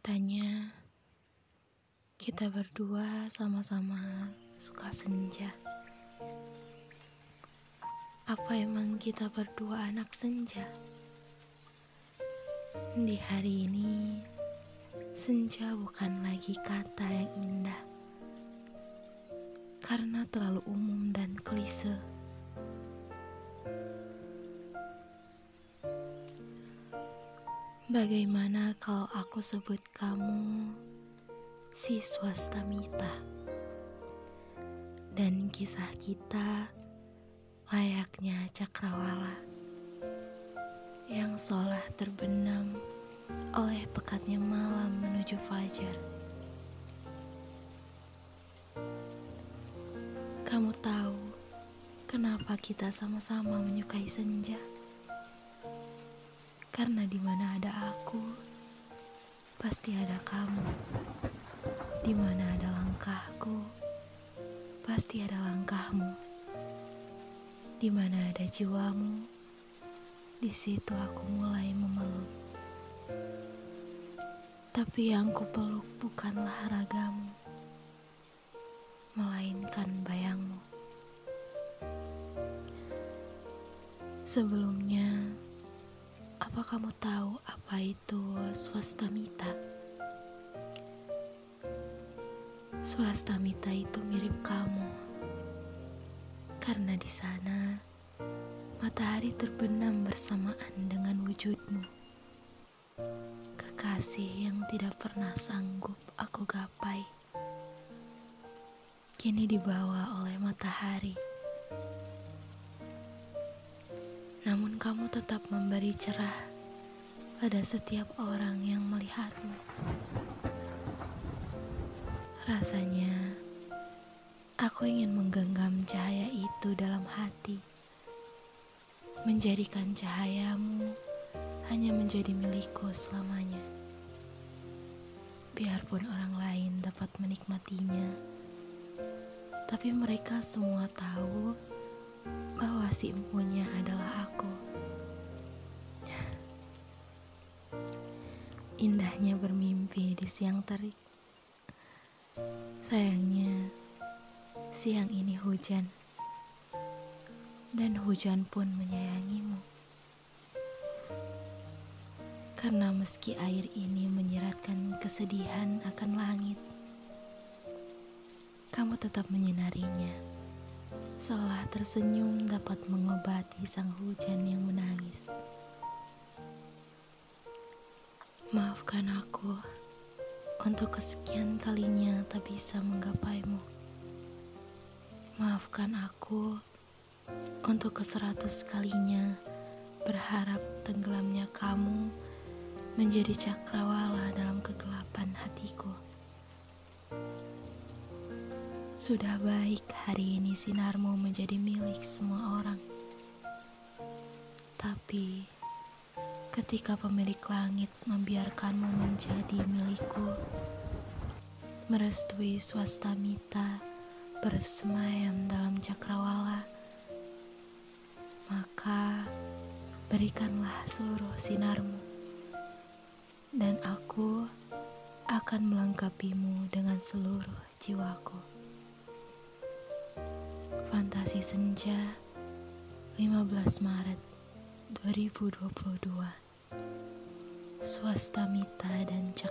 Katanya, kita berdua sama-sama suka senja. Apa emang kita berdua anak senja? Di hari ini, senja bukan lagi kata yang indah karena terlalu umum dan klise. Bagaimana kalau aku sebut kamu si swastamita dan kisah kita layaknya cakrawala yang seolah terbenam oleh pekatnya malam menuju fajar. Kamu tahu kenapa kita sama-sama menyukai senja? Karena di mana ada aku, pasti ada kamu. Di mana ada langkahku, pasti ada langkahmu. Di mana ada jiwamu, di situ aku mulai memeluk. Tapi yang kupeluk bukanlah ragamu, melainkan bayangmu. Sebelumnya, apa kamu tahu apa itu swastamita? Swastamita itu mirip kamu. Karena di sana matahari terbenam bersamaan dengan wujudmu. Kekasih yang tidak pernah sanggup aku gapai. Kini dibawa oleh matahari. Namun kamu tetap memberi cerah pada setiap orang yang melihatmu. Rasanya, aku ingin menggenggam cahaya itu dalam hati, menjadikan cahayamu hanya menjadi milikku selamanya. Biarpun orang lain dapat menikmatinya, tapi mereka semua tahu bahwa si empunya adalah aku. Indahnya bermimpi di siang terik. Sayangnya, siang ini hujan. Dan hujan pun menyayangimu. Karena meski air ini menyeratkan kesedihan akan langit, kamu tetap menyinarinya seolah tersenyum dapat mengobati sang hujan yang menangis. Maafkan aku untuk kesekian kalinya tak bisa menggapaimu. Maafkan aku untuk keseratus kalinya berharap tenggelamnya kamu menjadi cakrawala dalam kegelapan hatiku. Sudah baik hari ini sinarmu menjadi milik semua orang. Tapi ketika pemilik langit membiarkanmu menjadi milikku, merestui swastamita bersemayam dalam cakrawala, maka berikanlah seluruh sinarmu. Dan aku akan melengkapimu dengan seluruh jiwaku. Fantasi Senja 15 Maret 2022 Swastamita dan Cakrawalanya